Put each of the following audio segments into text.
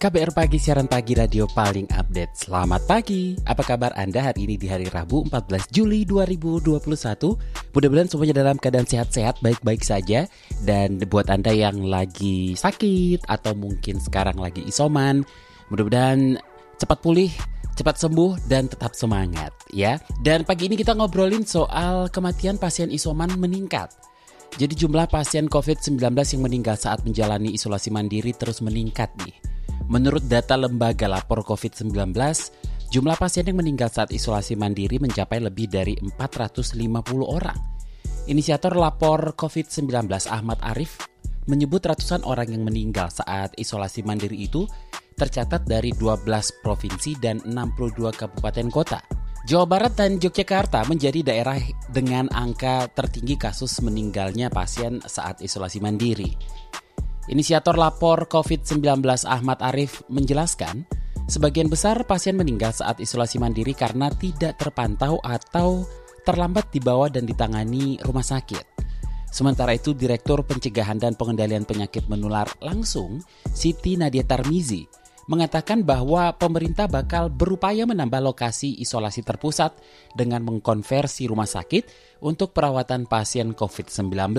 KBR Pagi, siaran pagi radio paling update. Selamat pagi. Apa kabar Anda hari ini di hari Rabu 14 Juli 2021? Mudah-mudahan semuanya dalam keadaan sehat-sehat, baik-baik saja. Dan buat Anda yang lagi sakit atau mungkin sekarang lagi isoman, mudah-mudahan cepat pulih, cepat sembuh dan tetap semangat ya. Dan pagi ini kita ngobrolin soal kematian pasien isoman meningkat. Jadi jumlah pasien COVID-19 yang meninggal saat menjalani isolasi mandiri terus meningkat nih. Menurut data lembaga lapor COVID-19, jumlah pasien yang meninggal saat isolasi mandiri mencapai lebih dari 450 orang. Inisiator lapor COVID-19 Ahmad Arif menyebut ratusan orang yang meninggal saat isolasi mandiri itu tercatat dari 12 provinsi dan 62 kabupaten kota. Jawa Barat dan Yogyakarta menjadi daerah dengan angka tertinggi kasus meninggalnya pasien saat isolasi mandiri. Inisiator lapor COVID-19 Ahmad Arif menjelaskan, sebagian besar pasien meninggal saat isolasi mandiri karena tidak terpantau atau terlambat dibawa dan ditangani rumah sakit. Sementara itu, Direktur Pencegahan dan Pengendalian Penyakit Menular langsung, Siti Nadia Tarmizi, mengatakan bahwa pemerintah bakal berupaya menambah lokasi isolasi terpusat dengan mengkonversi rumah sakit untuk perawatan pasien COVID-19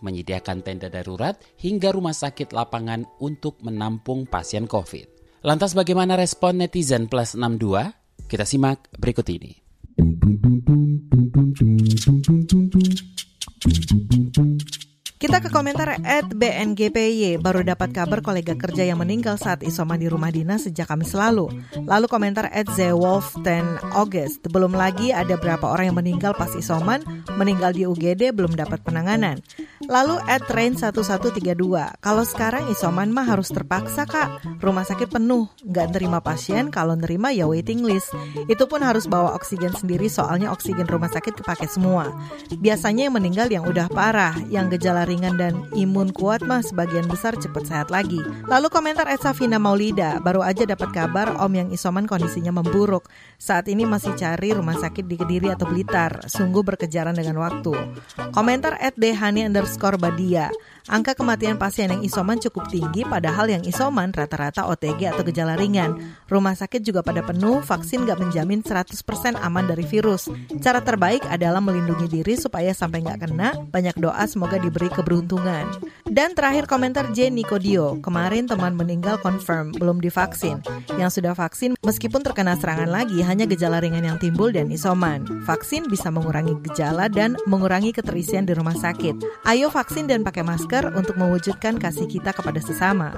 menyediakan tenda darurat hingga rumah sakit lapangan untuk menampung pasien COVID. Lantas bagaimana respon netizen plus 62? Kita simak berikut ini. Kita ke komentar at BNGPY, baru dapat kabar kolega kerja yang meninggal saat isoman di rumah dinas sejak Kamis lalu. Lalu komentar at Zewolf 10 August, belum lagi ada berapa orang yang meninggal pas isoman, meninggal di UGD belum dapat penanganan. Lalu at train 1132, kalau sekarang isoman mah harus terpaksa kak, rumah sakit penuh, nggak nerima pasien, kalau nerima ya waiting list. Itu pun harus bawa oksigen sendiri soalnya oksigen rumah sakit kepake semua. Biasanya yang meninggal yang udah parah, yang gejala ringan dan imun kuat mah sebagian besar cepat sehat lagi. Lalu komentar Ed Safina Maulida, baru aja dapat kabar om yang isoman kondisinya memburuk. Saat ini masih cari rumah sakit di Kediri atau Blitar, sungguh berkejaran dengan waktu. Komentar Ed Dehani underscore Badia, Angka kematian pasien yang isoman cukup tinggi padahal yang isoman rata-rata OTG atau gejala ringan. Rumah sakit juga pada penuh, vaksin gak menjamin 100% aman dari virus. Cara terbaik adalah melindungi diri supaya sampai gak kena, banyak doa semoga diberi keberuntungan. Dan terakhir komentar J. Nikodio, kemarin teman meninggal confirm, belum divaksin. Yang sudah vaksin meskipun terkena serangan lagi hanya gejala ringan yang timbul dan isoman. Vaksin bisa mengurangi gejala dan mengurangi keterisian di rumah sakit. Ayo vaksin dan pakai masker masker untuk mewujudkan kasih kita kepada sesama.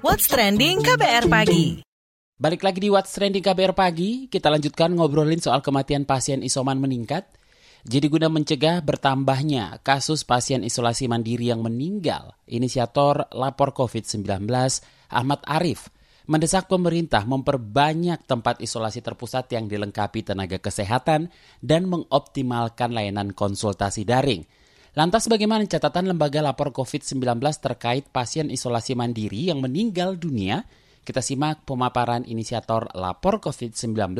What's Trending KBR Pagi Balik lagi di What's Trending KBR Pagi, kita lanjutkan ngobrolin soal kematian pasien isoman meningkat. Jadi guna mencegah bertambahnya kasus pasien isolasi mandiri yang meninggal, inisiator lapor COVID-19 Ahmad Arif mendesak pemerintah memperbanyak tempat isolasi terpusat yang dilengkapi tenaga kesehatan dan mengoptimalkan layanan konsultasi daring. Lantas bagaimana catatan lembaga lapor COVID-19 terkait pasien isolasi mandiri yang meninggal dunia? Kita simak pemaparan inisiator lapor COVID-19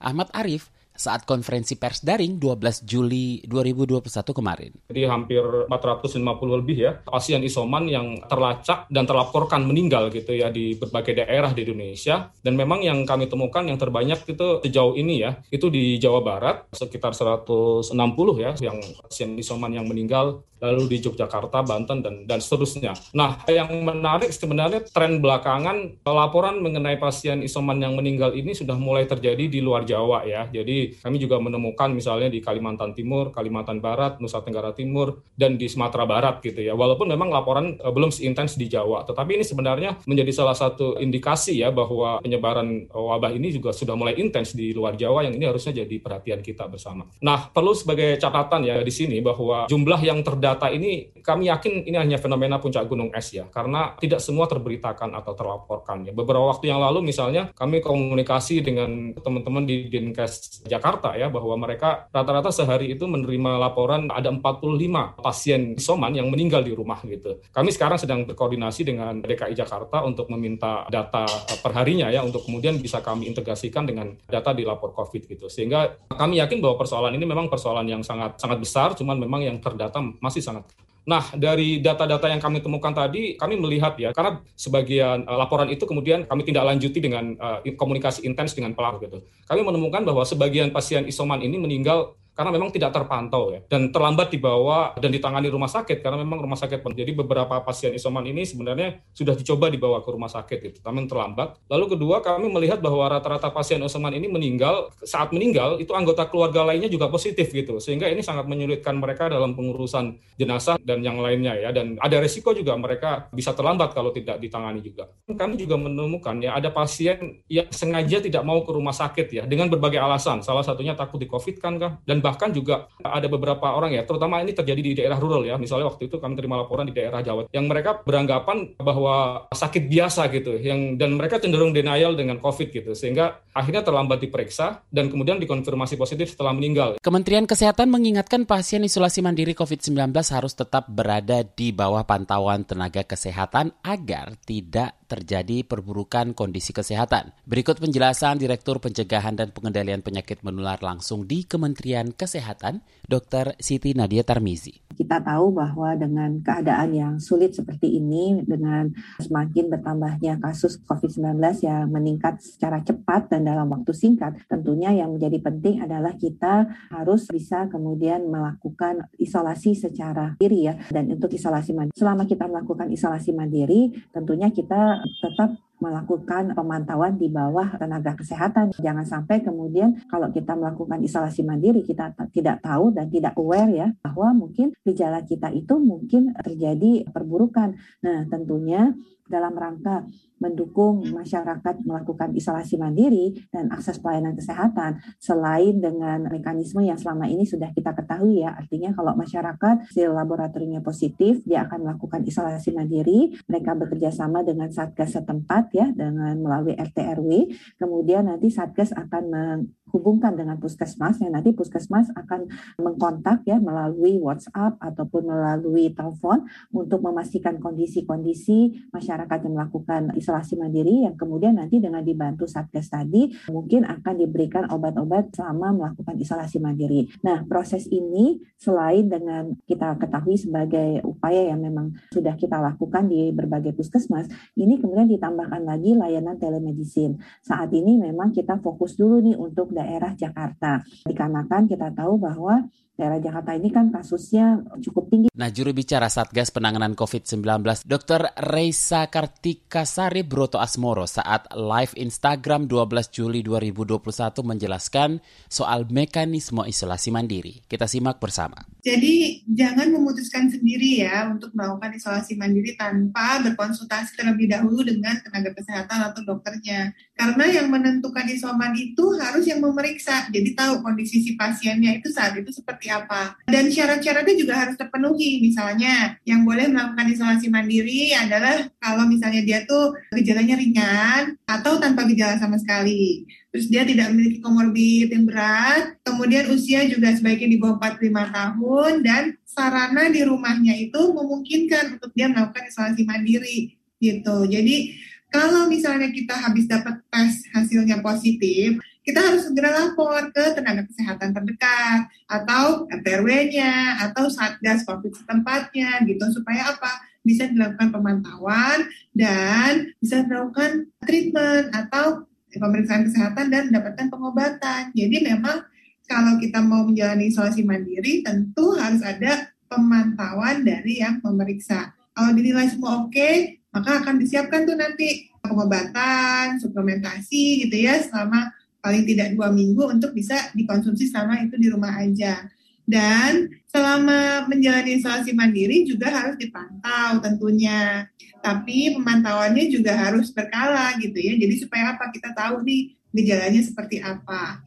Ahmad Arif saat konferensi pers daring 12 Juli 2021 kemarin. Jadi hampir 450 lebih ya pasien isoman yang terlacak dan terlaporkan meninggal gitu ya di berbagai daerah di Indonesia. Dan memang yang kami temukan yang terbanyak itu sejauh ini ya, itu di Jawa Barat sekitar 160 ya yang pasien isoman yang meninggal lalu di Yogyakarta, Banten, dan, dan seterusnya. Nah, yang menarik sebenarnya tren belakangan laporan mengenai pasien isoman yang meninggal ini sudah mulai terjadi di luar Jawa ya. Jadi Kami juga menemukan misalnya di Kalimantan Timur, Kalimantan Barat, Nusa Tenggara Timur, dan di Sumatera Barat gitu ya. Walaupun memang laporan uh, belum seintens di Jawa, tetapi ini sebenarnya menjadi salah satu indikasi ya bahwa penyebaran wabah ini juga sudah mulai intens di luar Jawa yang ini harusnya jadi perhatian kita bersama. Nah, perlu sebagai catatan ya di sini bahwa jumlah yang terdata ini kami yakin ini hanya fenomena puncak gunung es ya, karena tidak semua terberitakan atau terlaporkan ya. Beberapa waktu yang lalu misalnya kami komunikasi dengan teman-teman di Dinkes Jakarta ya bahwa mereka rata-rata sehari itu menerima laporan ada 45 pasien isoman yang meninggal di rumah gitu. Kami sekarang sedang berkoordinasi dengan DKI Jakarta untuk meminta data perharinya ya untuk kemudian bisa kami integrasikan dengan data di lapor COVID gitu. Sehingga kami yakin bahwa persoalan ini memang persoalan yang sangat sangat besar, cuman memang yang terdata masih sangat Nah, dari data-data yang kami temukan tadi, kami melihat ya, karena sebagian uh, laporan itu kemudian kami tidak lanjuti dengan uh, komunikasi intens dengan pelaku gitu. Kami menemukan bahwa sebagian pasien isoman ini meninggal karena memang tidak terpantau ya. Dan terlambat dibawa dan ditangani rumah sakit karena memang rumah sakit jadi beberapa pasien isoman ini sebenarnya sudah dicoba dibawa ke rumah sakit itu namun terlambat. Lalu kedua kami melihat bahwa rata-rata pasien isoman ini meninggal. Saat meninggal itu anggota keluarga lainnya juga positif gitu. Sehingga ini sangat menyulitkan mereka dalam pengurusan jenazah dan yang lainnya ya. Dan ada resiko juga mereka bisa terlambat kalau tidak ditangani juga. Kami juga menemukan ya ada pasien yang sengaja tidak mau ke rumah sakit ya dengan berbagai alasan. Salah satunya takut di covid kan kah? Dan bahkan juga ada beberapa orang ya, terutama ini terjadi di daerah rural ya. Misalnya waktu itu kami terima laporan di daerah Jawa yang mereka beranggapan bahwa sakit biasa gitu, yang dan mereka cenderung denial dengan COVID gitu, sehingga akhirnya terlambat diperiksa dan kemudian dikonfirmasi positif setelah meninggal. Kementerian Kesehatan mengingatkan pasien isolasi mandiri COVID-19 harus tetap berada di bawah pantauan tenaga kesehatan agar tidak terjadi perburukan kondisi kesehatan. Berikut penjelasan Direktur Pencegahan dan Pengendalian Penyakit Menular langsung di Kementerian Kesehatan, Dr. Siti Nadia Tarmizi. Kita tahu bahwa dengan keadaan yang sulit seperti ini, dengan semakin bertambahnya kasus COVID-19 yang meningkat secara cepat dan dalam waktu singkat, tentunya yang menjadi penting adalah kita harus bisa kemudian melakukan isolasi secara diri ya. Dan untuk isolasi mandiri, selama kita melakukan isolasi mandiri, tentunya kita tetap melakukan pemantauan di bawah tenaga kesehatan. Jangan sampai kemudian kalau kita melakukan isolasi mandiri kita tidak tahu dan tidak aware ya bahwa mungkin gejala kita itu mungkin terjadi perburukan. Nah, tentunya dalam rangka mendukung masyarakat melakukan isolasi mandiri dan akses pelayanan kesehatan. Selain dengan mekanisme yang selama ini sudah kita ketahui ya artinya kalau masyarakat hasil laboratoriumnya positif dia akan melakukan isolasi mandiri. Mereka bekerja sama dengan satgas setempat ya dengan melalui RT RW kemudian nanti satgas akan menghubungkan dengan puskesmas yang nanti puskesmas akan mengkontak ya melalui WhatsApp ataupun melalui telepon untuk memastikan kondisi-kondisi masyarakat yang melakukan isolasi mandiri yang kemudian nanti dengan dibantu Satgas tadi mungkin akan diberikan obat-obat selama melakukan isolasi mandiri. Nah, proses ini selain dengan kita ketahui sebagai upaya yang memang sudah kita lakukan di berbagai puskesmas, ini kemudian ditambahkan lagi layanan telemedicine. Saat ini memang kita fokus dulu nih untuk daerah Jakarta. Dikarenakan kita tahu bahwa daerah Jakarta ini kan kasusnya cukup tinggi. Nah, juru bicara Satgas Penanganan COVID-19, Dr. Reisa Kartikasari Broto Asmoro saat live Instagram 12 Juli 2021 menjelaskan soal mekanisme isolasi mandiri. Kita simak bersama. Jadi, jangan memutuskan sendiri ya untuk melakukan isolasi mandiri tanpa berkonsultasi terlebih dahulu dengan tenaga kesehatan atau dokternya. Karena yang menentukan isoman itu harus yang memeriksa. Jadi tahu kondisi si pasiennya itu saat itu seperti apa. Dan syarat-syaratnya juga harus terpenuhi. Misalnya, yang boleh melakukan isolasi mandiri adalah kalau misalnya dia tuh gejalanya ringan atau tanpa gejala sama sekali. Terus dia tidak memiliki komorbid yang berat, kemudian usia juga sebaiknya di bawah 45 tahun, dan sarana di rumahnya itu memungkinkan untuk dia melakukan isolasi mandiri gitu. Jadi kalau misalnya kita habis dapat tes hasilnya positif, kita harus segera lapor ke tenaga kesehatan terdekat atau RTRW-nya atau Satgas COVID setempatnya gitu supaya apa? Bisa dilakukan pemantauan dan bisa dilakukan treatment atau pemeriksaan kesehatan dan mendapatkan pengobatan. Jadi memang kalau kita mau menjalani isolasi mandiri tentu harus ada pemantauan dari yang memeriksa. Kalau dinilai semua oke, maka akan disiapkan tuh nanti pengobatan, suplementasi gitu ya selama paling tidak dua minggu untuk bisa dikonsumsi selama itu di rumah aja. Dan selama menjalani isolasi mandiri juga harus dipantau tentunya. Tapi pemantauannya juga harus berkala gitu ya. Jadi supaya apa kita tahu nih gejalanya seperti apa.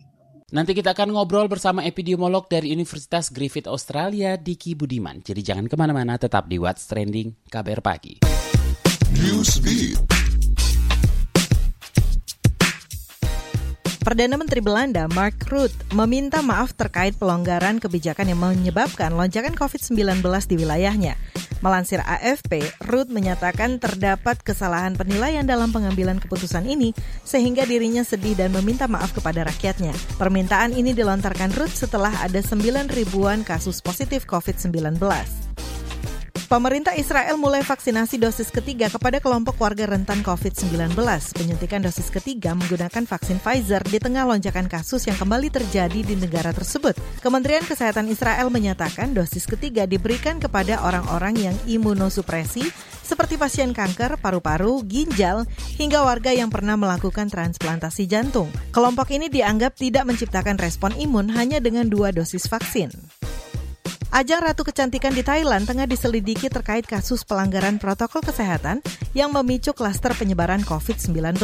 Nanti kita akan ngobrol bersama epidemiolog dari Universitas Griffith Australia, Diki Budiman. Jadi jangan ke mana-mana, tetap di What's Trending KBR Pagi. Perdana Menteri Belanda Mark Rutte meminta maaf terkait pelonggaran kebijakan yang menyebabkan lonjakan COVID-19 di wilayahnya. Melansir AFP, Rutte menyatakan terdapat kesalahan penilaian dalam pengambilan keputusan ini sehingga dirinya sedih dan meminta maaf kepada rakyatnya. Permintaan ini dilontarkan Rutte setelah ada 9 ribuan kasus positif COVID-19. Pemerintah Israel mulai vaksinasi dosis ketiga kepada kelompok warga rentan COVID-19. Penyuntikan dosis ketiga menggunakan vaksin Pfizer di tengah lonjakan kasus yang kembali terjadi di negara tersebut. Kementerian Kesehatan Israel menyatakan dosis ketiga diberikan kepada orang-orang yang imunosupresi seperti pasien kanker, paru-paru, ginjal, hingga warga yang pernah melakukan transplantasi jantung. Kelompok ini dianggap tidak menciptakan respon imun hanya dengan dua dosis vaksin. Ajang Ratu Kecantikan di Thailand tengah diselidiki terkait kasus pelanggaran protokol kesehatan yang memicu klaster penyebaran COVID-19.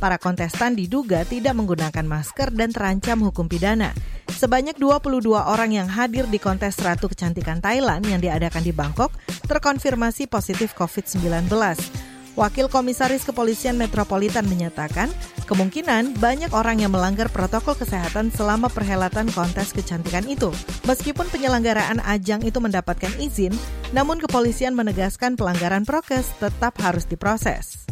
Para kontestan diduga tidak menggunakan masker dan terancam hukum pidana. Sebanyak 22 orang yang hadir di kontes Ratu Kecantikan Thailand yang diadakan di Bangkok terkonfirmasi positif COVID-19. Wakil Komisaris Kepolisian Metropolitan menyatakan, kemungkinan banyak orang yang melanggar protokol kesehatan selama perhelatan kontes kecantikan itu. Meskipun penyelenggaraan ajang itu mendapatkan izin, namun kepolisian menegaskan pelanggaran prokes tetap harus diproses.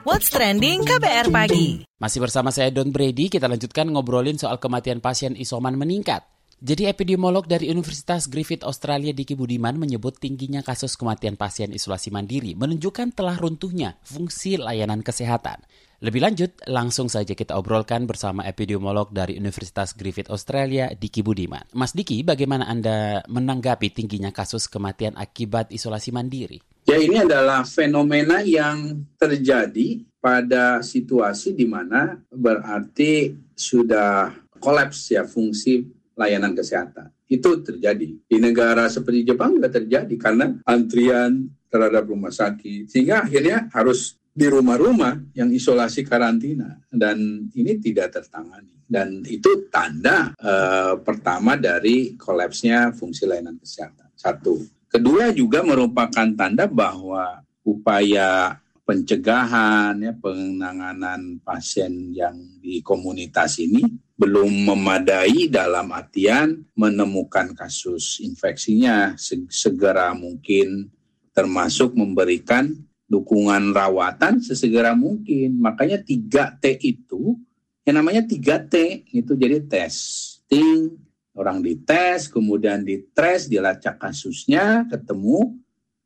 What's Trending KBR Pagi Masih bersama saya Don Brady, kita lanjutkan ngobrolin soal kematian pasien isoman meningkat. Jadi epidemiolog dari Universitas Griffith Australia Diki Budiman menyebut tingginya kasus kematian pasien isolasi mandiri menunjukkan telah runtuhnya fungsi layanan kesehatan. Lebih lanjut, langsung saja kita obrolkan bersama epidemiolog dari Universitas Griffith Australia Diki Budiman. Mas Diki, bagaimana Anda menanggapi tingginya kasus kematian akibat isolasi mandiri? Ya ini adalah fenomena yang terjadi pada situasi di mana berarti sudah kolaps ya fungsi layanan kesehatan. Itu terjadi. Di negara seperti Jepang juga terjadi karena antrian terhadap rumah sakit. Sehingga akhirnya harus di rumah-rumah yang isolasi karantina. Dan ini tidak tertangani. Dan itu tanda uh, pertama dari kolapsnya fungsi layanan kesehatan. Satu. Kedua juga merupakan tanda bahwa upaya pencegahan, ya, penanganan pasien yang di komunitas ini belum memadai dalam artian menemukan kasus infeksinya segera mungkin termasuk memberikan dukungan rawatan sesegera mungkin. Makanya 3T itu yang namanya 3T itu jadi testing, orang dites, kemudian ditres, dilacak kasusnya, ketemu,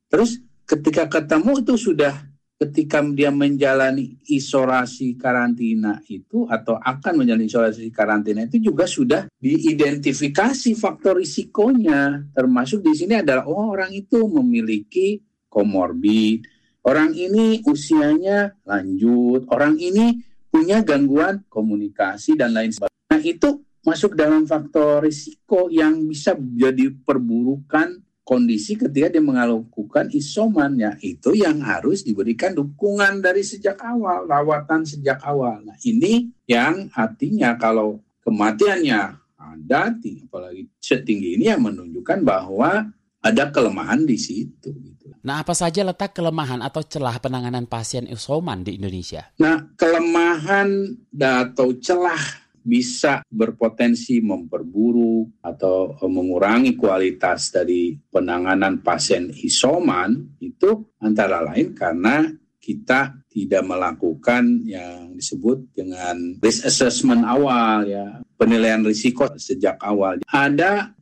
terus ketika ketemu itu sudah ketika dia menjalani isolasi karantina itu atau akan menjalani isolasi karantina itu juga sudah diidentifikasi faktor risikonya. Termasuk di sini adalah oh, orang itu memiliki komorbid. Orang ini usianya lanjut. Orang ini punya gangguan komunikasi dan lain sebagainya. Nah itu masuk dalam faktor risiko yang bisa jadi perburukan kondisi ketika dia melakukan isoman ya itu yang harus diberikan dukungan dari sejak awal rawatan sejak awal nah ini yang artinya kalau kematiannya ada apalagi setinggi ini yang menunjukkan bahwa ada kelemahan di situ gitu. Nah, apa saja letak kelemahan atau celah penanganan pasien isoman di Indonesia? Nah, kelemahan atau celah bisa berpotensi memperburuk atau mengurangi kualitas dari penanganan pasien isoman itu antara lain karena kita tidak melakukan yang disebut dengan risk assessment awal ya penilaian risiko sejak awal. Ada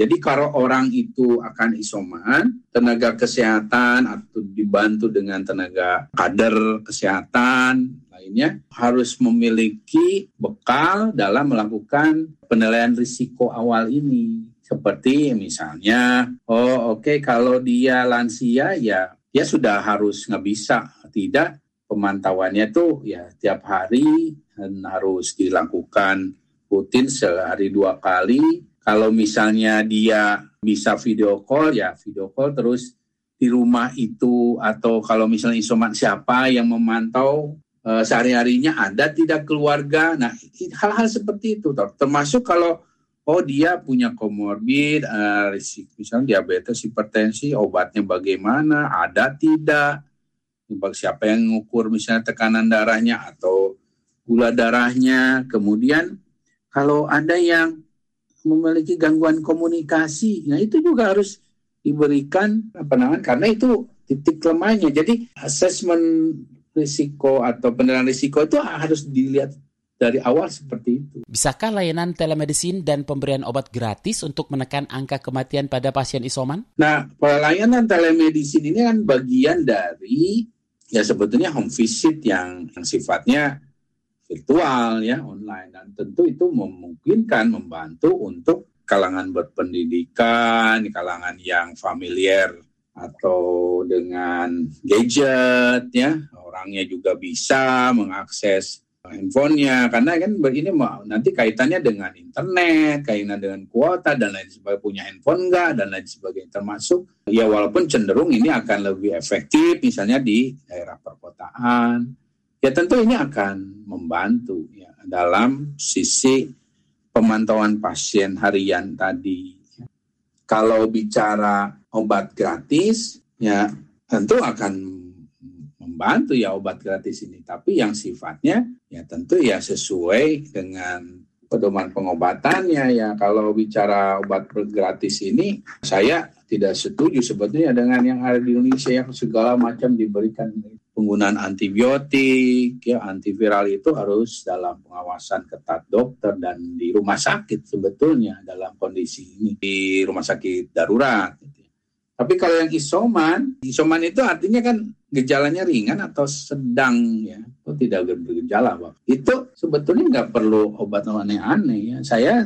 jadi kalau orang itu akan isoman, tenaga kesehatan atau dibantu dengan tenaga kader kesehatan lainnya harus memiliki bekal dalam melakukan penilaian risiko awal ini. Seperti misalnya, oh oke okay, kalau dia lansia ya dia sudah harus nggak bisa tidak pemantauannya tuh ya tiap hari harus dilakukan rutin sehari dua kali. Kalau misalnya dia bisa video call ya video call terus di rumah itu atau kalau misalnya isoman siapa yang memantau uh, sehari-harinya ada tidak keluarga. Nah, hal-hal seperti itu termasuk kalau oh dia punya komorbid, uh, misalnya diabetes, hipertensi, obatnya bagaimana, ada tidak, siapa yang mengukur misalnya tekanan darahnya atau gula darahnya, kemudian kalau ada yang memiliki gangguan komunikasi, nah itu juga harus diberikan namanya karena itu titik lemahnya. Jadi asesmen risiko atau penilaian risiko itu harus dilihat dari awal seperti itu. Bisakah layanan telemedicine dan pemberian obat gratis untuk menekan angka kematian pada pasien isoman? Nah, pelayanan telemedicine ini kan bagian dari ya sebetulnya home visit yang, yang sifatnya virtual ya online dan tentu itu memungkinkan membantu untuk kalangan berpendidikan, kalangan yang familiar atau dengan gadget ya. Orangnya juga bisa mengakses handphonenya. Karena kan begini mau nanti kaitannya dengan internet, kaitan dengan kuota dan lain sebagainya. Punya handphone enggak dan lain sebagainya. Termasuk ya walaupun cenderung ini akan lebih efektif misalnya di daerah perkotaan. Ya tentu ini akan membantu ya dalam sisi pemantauan pasien harian tadi. Kalau bicara obat gratis ya tentu akan membantu ya obat gratis ini. Tapi yang sifatnya ya tentu ya sesuai dengan pedoman pengobatannya ya. Kalau bicara obat gratis ini saya tidak setuju sebetulnya dengan yang ada di Indonesia yang segala macam diberikan penggunaan antibiotik ya antiviral itu harus dalam pengawasan ketat dokter dan di rumah sakit sebetulnya dalam kondisi ini di rumah sakit darurat tapi kalau yang isoman, isoman itu artinya kan gejalanya ringan atau sedang ya, atau tidak bergejala. Pak. Itu sebetulnya nggak perlu obat aneh-aneh ya. Saya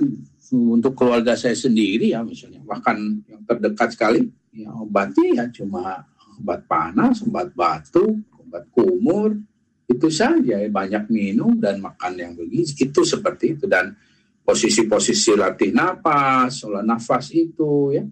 untuk keluarga saya sendiri ya misalnya, bahkan yang terdekat sekali, ya obatnya ya cuma obat panas, obat batuk, obat kumur, itu saja ya banyak minum dan makan yang begitu itu seperti itu dan posisi-posisi latih napas, olah nafas itu ya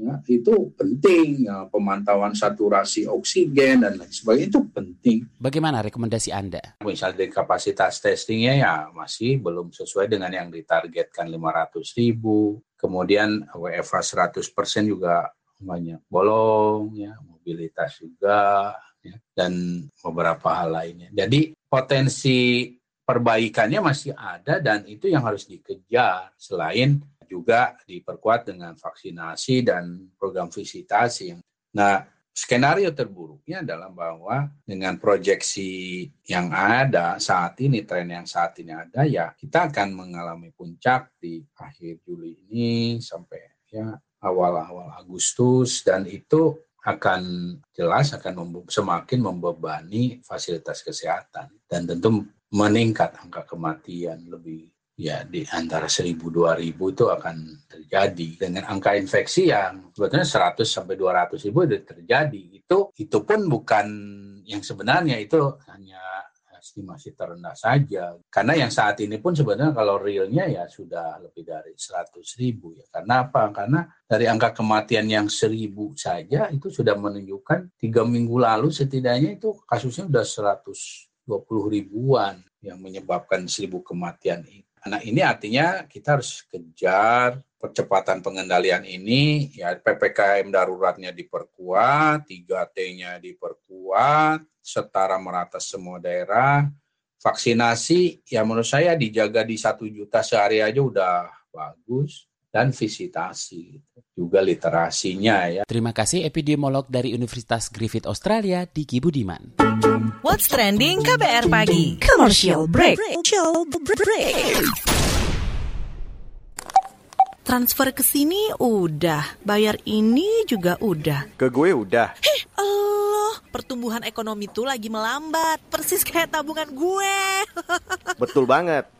ya, itu penting ya, pemantauan saturasi oksigen dan lain sebagainya itu penting. Bagaimana rekomendasi Anda? Misalnya dari kapasitas testingnya ya masih belum sesuai dengan yang ditargetkan 500 ribu. Kemudian WFA 100% juga banyak bolong, ya mobilitas juga, ya, dan beberapa hal lainnya. Jadi potensi perbaikannya masih ada dan itu yang harus dikejar selain juga diperkuat dengan vaksinasi dan program visitasi. Nah, skenario terburuknya adalah bahwa dengan proyeksi yang ada saat ini, tren yang saat ini ada, ya kita akan mengalami puncak di akhir Juli ini sampai ya awal-awal Agustus dan itu akan jelas akan semakin membebani fasilitas kesehatan dan tentu meningkat angka kematian lebih ya di antara 1000 2000 itu akan terjadi. Dengan angka infeksi yang sebetulnya 100 sampai 200 ribu itu terjadi. Itu itu pun bukan yang sebenarnya. Itu hanya estimasi terendah saja. Karena yang saat ini pun sebenarnya kalau realnya ya sudah lebih dari 100 ribu ya. Karena apa? Karena dari angka kematian yang seribu saja itu sudah menunjukkan tiga minggu lalu setidaknya itu kasusnya sudah 120 ribuan yang menyebabkan seribu kematian itu Nah ini artinya kita harus kejar percepatan pengendalian ini, ya PPKM daruratnya diperkuat, 3T-nya diperkuat, setara merata semua daerah, vaksinasi ya menurut saya dijaga di satu juta sehari aja udah bagus dan visitasi juga literasinya ya. Terima kasih epidemiolog dari Universitas Griffith Australia Diki Budiman. What's trending KBR pagi? Commercial break. Commercial break. Transfer ke sini udah, bayar ini juga udah. Ke gue udah. Heh, Allah, pertumbuhan ekonomi tuh lagi melambat, persis kayak tabungan gue. Betul banget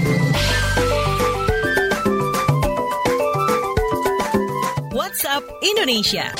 WhatsApp Indonesia.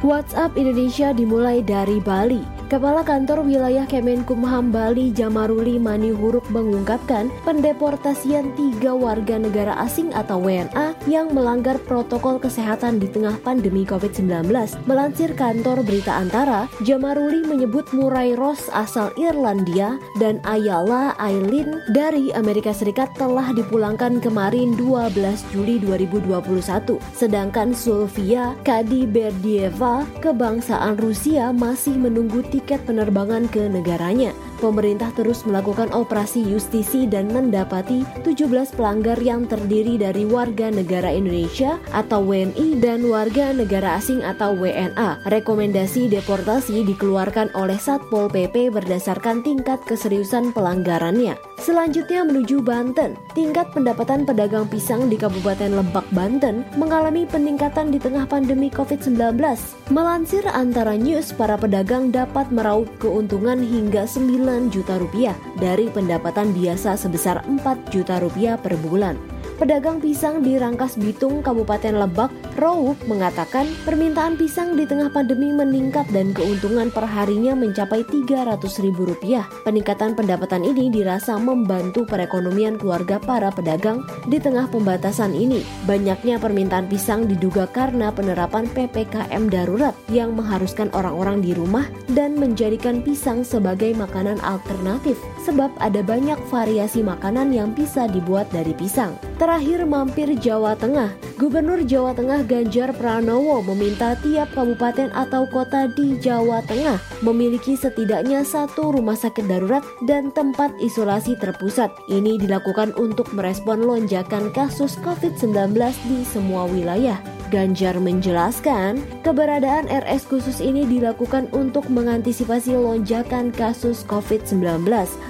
WhatsApp Indonesia dimulai dari Bali. Kepala Kantor Wilayah Kemenkumham Bali Jamaruli Manihuruk mengungkapkan pendeportasian tiga warga negara asing atau WNA yang melanggar protokol kesehatan di tengah pandemi COVID-19. Melansir kantor berita antara, Jamaruli menyebut Murai Ross asal Irlandia dan Ayala Aileen dari Amerika Serikat telah dipulangkan kemarin 12 Juli 2021. Sedangkan Sulvia Kadiberdieva kebangsaan Rusia masih menunggu tiket penerbangan ke negaranya. Pemerintah terus melakukan operasi justisi dan mendapati 17 pelanggar yang terdiri dari warga negara Indonesia atau WNI dan warga negara asing atau WNA. Rekomendasi deportasi dikeluarkan oleh Satpol PP berdasarkan tingkat keseriusan pelanggarannya. Selanjutnya menuju Banten. Tingkat pendapatan pedagang pisang di Kabupaten Lebak, Banten mengalami peningkatan di tengah pandemi COVID-19. Melansir antara news, para pedagang dapat meraup keuntungan hingga 9 juta rupiah dari pendapatan biasa sebesar 4 juta rupiah per bulan. Pedagang pisang di Rangkas Bitung, Kabupaten Lebak, Roup mengatakan permintaan pisang di tengah pandemi meningkat dan keuntungan perharinya mencapai 300 ribu rupiah. Peningkatan pendapatan ini dirasa membantu perekonomian keluarga para pedagang di tengah pembatasan ini. Banyaknya permintaan pisang diduga karena penerapan PPKM darurat yang mengharuskan orang-orang di rumah dan menjadikan pisang sebagai makanan alternatif sebab ada banyak variasi makanan yang bisa dibuat dari pisang. Terakhir mampir Jawa Tengah. Gubernur Jawa Tengah Ganjar Pranowo meminta tiap kabupaten atau kota di Jawa Tengah memiliki setidaknya satu rumah sakit darurat dan tempat isolasi terpusat. Ini dilakukan untuk merespon lonjakan kasus COVID-19 di semua wilayah. Ganjar menjelaskan, keberadaan RS khusus ini dilakukan untuk mengantisipasi lonjakan kasus COVID-19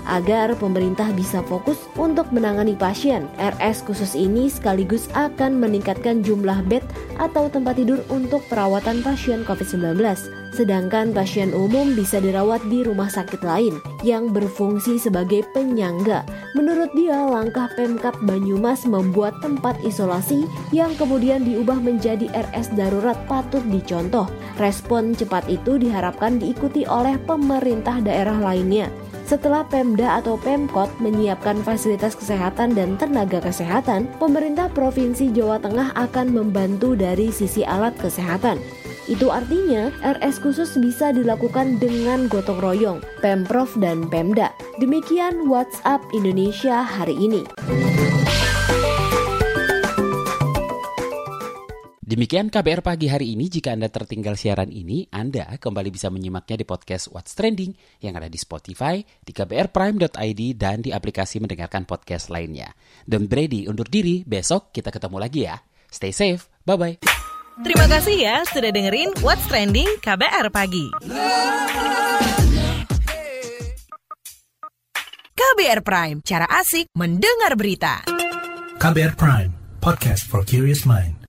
agar pemerintah bisa fokus untuk menangani pasien. RS khusus ini sekaligus akan meningkatkan jumlah bed atau tempat tidur untuk perawatan pasien COVID-19 sedangkan pasien umum bisa dirawat di rumah sakit lain yang berfungsi sebagai penyangga. Menurut dia, langkah Pemkap Banyumas membuat tempat isolasi yang kemudian diubah menjadi RS darurat patut dicontoh. Respon cepat itu diharapkan diikuti oleh pemerintah daerah lainnya. Setelah Pemda atau Pemkot menyiapkan fasilitas kesehatan dan tenaga kesehatan, pemerintah Provinsi Jawa Tengah akan membantu dari sisi alat kesehatan. Itu artinya RS khusus bisa dilakukan dengan gotong royong, Pemprov dan Pemda. Demikian WhatsApp Indonesia hari ini. Demikian KBR pagi hari ini. Jika Anda tertinggal siaran ini, Anda kembali bisa menyimaknya di podcast What's Trending yang ada di Spotify, di kbrprime.id, dan di aplikasi mendengarkan podcast lainnya. Don't Brady undur diri, besok kita ketemu lagi ya. Stay safe, bye-bye. Terima kasih ya sudah dengerin What's Trending KBR Pagi. KBR Prime, cara asik mendengar berita. KBR Prime, podcast for curious mind.